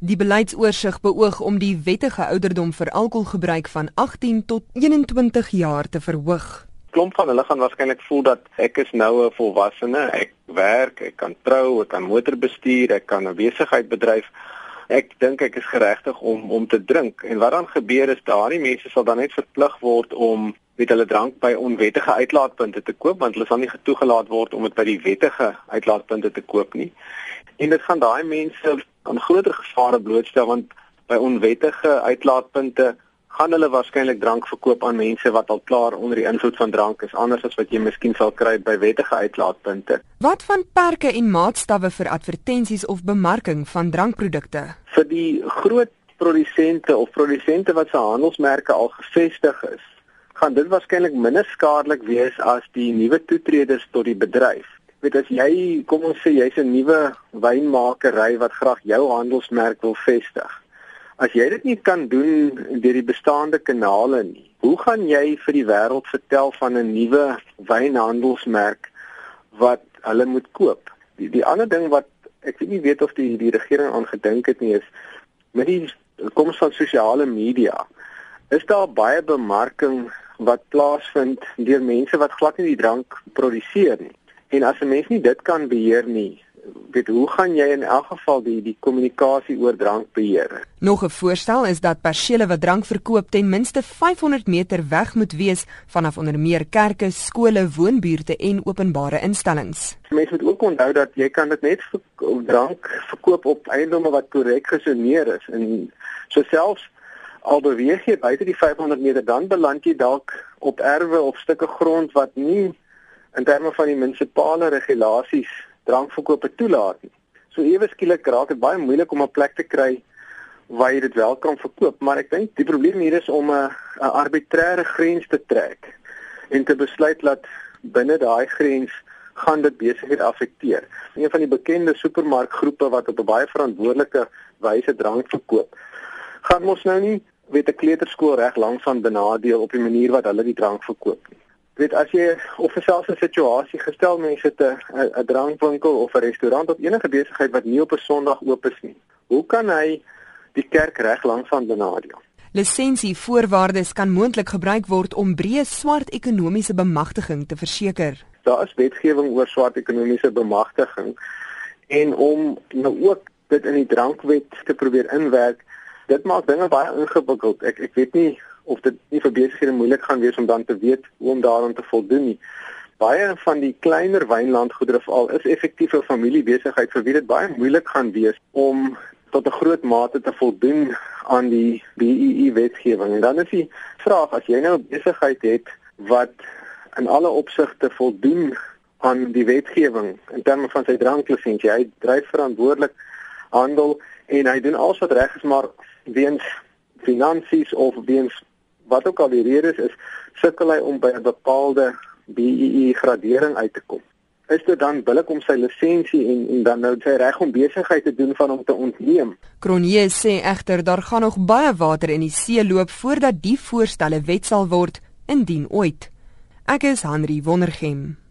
Die beleidsoorsig beoog om die wettige ouderdom vir alkoholgebruik van 18 tot 21 jaar te verhoog. Klomp van hulle gaan waarskynlik voel dat ek is nou 'n volwassene, ek werk, ek kan trou, ek kan motor bestuur, ek kan 'n besigheid bedryf. Ek dink ek is geregtig om om te drink en wat dan gebeur is daardie mense sal dan net verplig word om met hulle drank by onwettige uitlaatpunte te koop want hulle sal nie getoegelaat word om dit by die wettige uitlaatpunte te koop nie. En dit gaan daai mense aan groter gevare blootstel want by onwettige uitlaatpunte gaan hulle waarskynlik drank verkoop aan mense wat al klaar onder die invloed van drank is anders as wat jy miskien sal kry by wettige uitlaatpunte. Wat van perke en maatstawwe vir advertensies of bemarking van drankprodukte? Vir die groot produsente of produsente wat se handelsmerke al gevestig is, gaan dit waarskynlik minder skadelik wees as die nuwe toetreders tot die bedryf weet as jy kom ons sê jy's 'n nuwe wynmakery wat graag jou handelsmerk wil vestig. As jy dit nie kan doen deur die bestaande kanale nie, hoe gaan jy vir die wêreld vertel van 'n nuwe wynhandelsmerk wat hulle moet koop? Die die ander ding wat ek nie weet of die die regering aan gedink het nie is met die koms van sosiale media is daar baie bemarking wat plaasvind deur mense wat glad nie die drank produseer nie. En as 'n mens nie dit kan beheer nie, weet hoe gaan jy in elk geval die die kommunikasie oor drank beheer? Nog 'n voorstel is dat persele wat drank verkoop ten minste 500 meter weg moet wees vanaf onder meer kerke, skole, woonbuurte en openbare instellings. Mense moet ook onthou dat jy kan dit net vir drank verkoop op eiendomme wat korrek gesoneer is en so selfs al beweeg jy buite die 500 meter dan beland jy dalk op erwe of stukke grond wat nie in terme van die munisipale regulasies drankverkope toelaat nie. So ewe skielik raak dit baie moeilik om 'n plek te kry waar jy dit wel kan verkoop, maar ek dink die probleem hier is om 'n 'n arbitreëre grens te trek en te besluit dat binne daai grens gaan dit besigheid affekteer. Een van die bekende supermarkgroepe wat op 'n baie verantwoordelike wyse drank verkoop, gaan mos nou nie weet 'n kleuterskool reg langs van benadeel op die manier wat hulle die drank verkoop nie weet as jy of selfs 'n situasie gestel mense te 'n drankwinkel of 'n restaurant of enige besigheid wat nie op 'n Sondag oop is nie. Hoe kan hy die kerk reg langs van benadeel? Lisensie voorwaardes kan moontlik gebruik word om breë swart ekonomiese bemagtiging te verseker. Daar is wetgewing oor swart ekonomiese bemagtiging en om nou ook dit in die drankwet te probeer inwerk, dit maak dinge baie ingewikkeld. Ek ek weet nie of dit nie vir besighede moeilik gaan wees om dan te weet hoe om daaraan te voldoen nie. Baie van die kleiner wynlandgoedere veral is effektief 'n familiebesigheid vir wie dit baie moeilik gaan wees om tot 'n groot mate te voldoen aan die BEE wetgewing. En dan is die vraag as jy nou 'n besigheid het wat in alle opsigte voldoen aan die wetgewing in terme van sy dranklisensie, hy dryf verantwoordelik handel en hy doen alles wat reg is, maar weens finansies of weens wat ook al die rede is, sukkel hy om by 'n bepaalde BEE gradering uit te kom. Is dit dan billik om sy lisensie en en dan nou sy reg om besigheid te doen van hom te ontneem? Cronje sê egter daar gaan nog baie water in die see loop voordat die voorstelle wet sal word indien ooit. Ek is Henry Wondergem.